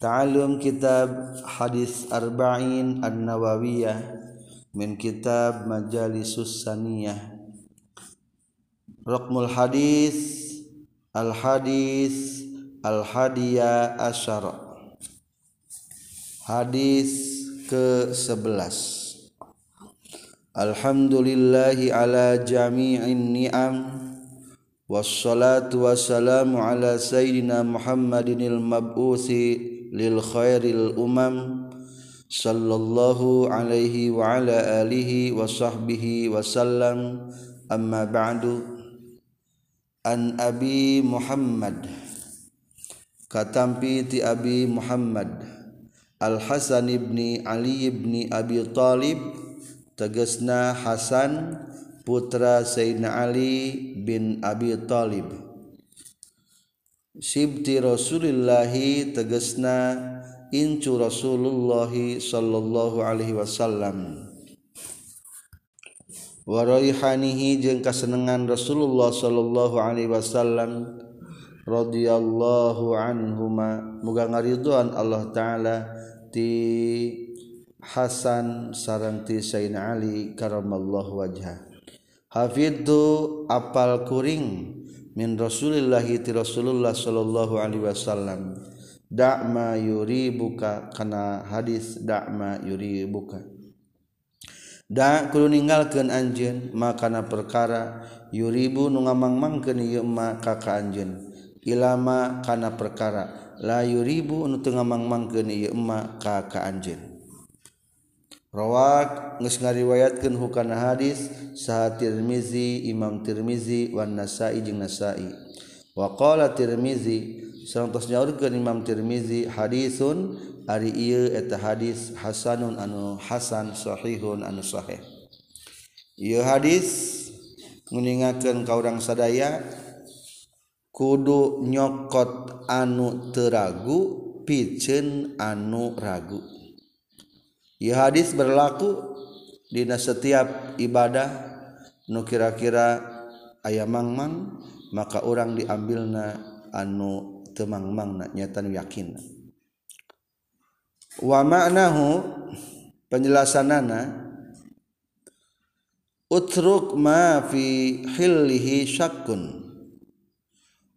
Ta'alum kitab hadis arba'in an-nawawiyah min kitab majalisus saniyah. Raqmul hadis al-hadis al-hadiya asyara Hadis ke-11 Alhamdulillahi ala jami'in ni'am wassalatu wassalamu ala sayyidina Muhammadinil mab'uthi lil khairil umam sallallahu alaihi wa ala alihi wa sahbihi wasallam amma ba'du. An abi Muhammad. Katampi ti abi Muhammad. Al Hasan ibni Ali ibni Abi Talib tegesna Hasan putra Sayyidina Ali bin Abi Talib. Sibti Rasulillahi tegesna incu Rasulullahi sallallahu alaihi wasallam. Waraihanihi jeung kasenengan Rasulullah sallallahu alaihi wasallam radhiyallahu anhuma. Muga ngariduan Allah taala ti Hasan sareng ti Sayyidina Ali karamallahu wajha Hafidhu apal kuring min Rasulillahi ti Rasulullah sallallahu alaihi wasallam. Da'ma yuribuka kana hadis da'ma yuribuka. Da kudu ninggalkeun anjeun makana perkara yuribu nu ngamangmangkeun ieu ma ka ka anjeun. Ilama kana perkara la yuribu nu teu ngamangmangkeun ieu ma ka ka anjeun Rawak geus ngariwayatkeun hukana hadis saha Tirmizi, Imam Tirmizi wan Nasa'i jeung Nasa'i. Wa qala Tirmizi sareng nyaurkeun Imam Tirmizi hadisun ari ieu eta hadis hasanun anu hasan sahihun anu sahih. Ieu hadis nguningakeun ka urang sadaya kudu nyokot anu teragu piceun anu ragu. Ya hadis berlaku dina setiap ibadah nu kira-kira aya mangmang maka orang diambilna anu temangmang nyata yakin wa ma'nahu penjelasanana utruk ma fi hillihi syakkun.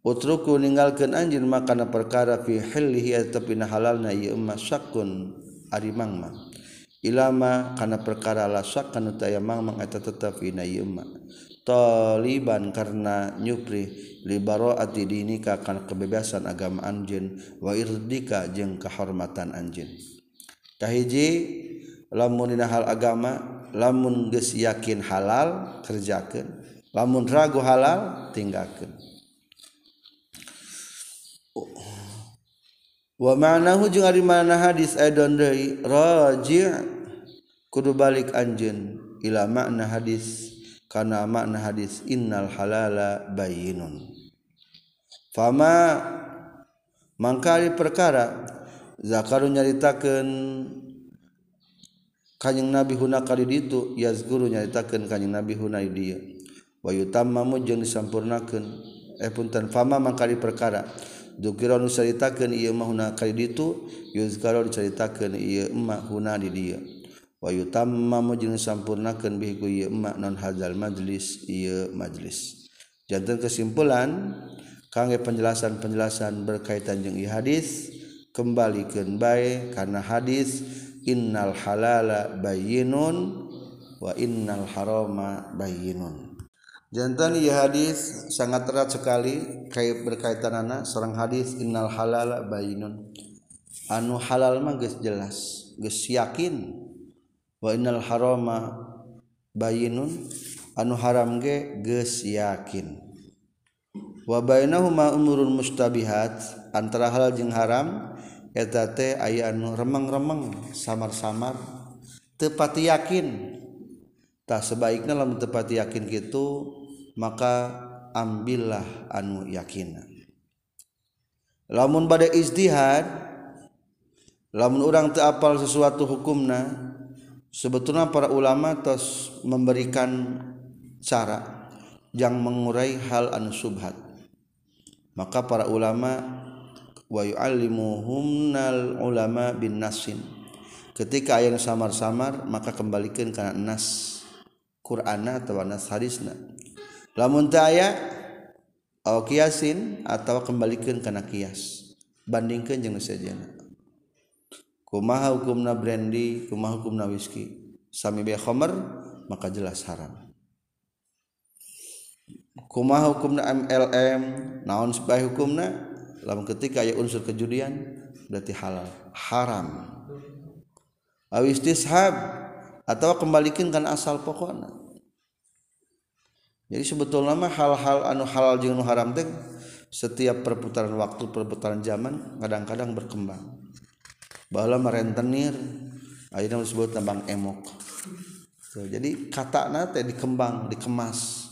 Utruku ninggalkeun anjeun makana perkara fi hillihi tapi na halalna ieu mah syakkun ari mangmang. ilama kana perkara lasak kana tayamang mangeta tetep dina taliban karena nyupri libaraati dinika kana kebebasan agama anjin wa irdika jeung kehormatan anjeun. Tahiji lamun dina hal agama lamun geus yakin halal kerjakeun. Lamun ragu halal tinggalkeun. oh. wa ma'nahu jeung ari mana hadis aidon deui raji' kudu balik anjeun ila makna hadis kana makna hadis innal halala bayyinun fama mangkali perkara zakaru nyaritakeun kanjing nabi huna kali ditu yazguru nyaritakeun kanjing nabi huna dieu wa yutammamu jeung disampurnakeun. Eh punten fama mangkali perkara. Dukira nu caritakeun ieu mah huna kali ditu yuzkaro dicaritakeun ieu emak huna di dieu. Wa yutammamu jeung sampurnakeun bihi ieu emak non hadzal majlis ieu majlis. Janten kesimpulan kangge penjelasan-penjelasan berkaitan jeung ieu hadis kembalikan baik karena hadis innal halala bayinun wa innal harama bayinun Jantan ia hadis sangat erat sekali kait berkaitan anak seorang hadis innal halal bayinun. Anu halal mah geus jelas, geus yakin. Wa innal harama bayinun anu haram ge geus yakin. Wa bainahuma umurun mustabihat antara halal jeung haram eta teh aya anu remeng-remeng samar-samar teu pati yakin. Tah sebaiknya lamun teu pati yakin kitu maka ambillah anu yakinan lamun badai istihad lamun orang terapal sesuatu hukumna sebetulnya para ulama terus memberikan cara yang mengurai hal anu subhat. Maka para ulama wa yu'allimuhumnal ulama bin nasin ketika ayat samar-samar maka kembalikan karena nas Qur'ana atau nas hadisna. Lamun aya kiasin atau kembalikan karena kias bandingkan jeung sajana kumaha hukumna brandy kumaha hukumna whisky sami be khamar maka jelas haram. Kumaha hukumna MLM naon supaya hukumna? Lamun ketika aya unsur kejudian berarti halal haram. Aw istishab atau kembalikan kan asal pokoknya jadi sebetul nama hal-hal anu halal jeung haram teh setiap perputaran waktu perputaran zaman kadang-kadang berkembang. Bala merentenir akhirnya disebut tambang emok. So, jadi kata nate dikembang dikemas.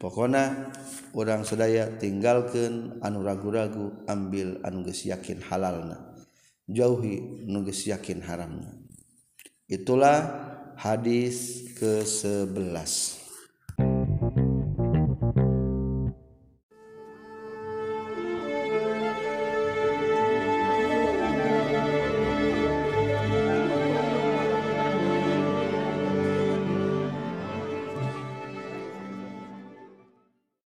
Pokoknya orang sedaya tinggalkan anu ragu-ragu ambil anu geus yakin halalna. Jauhi anu geus yakin haramna. Itulah hadis ke-11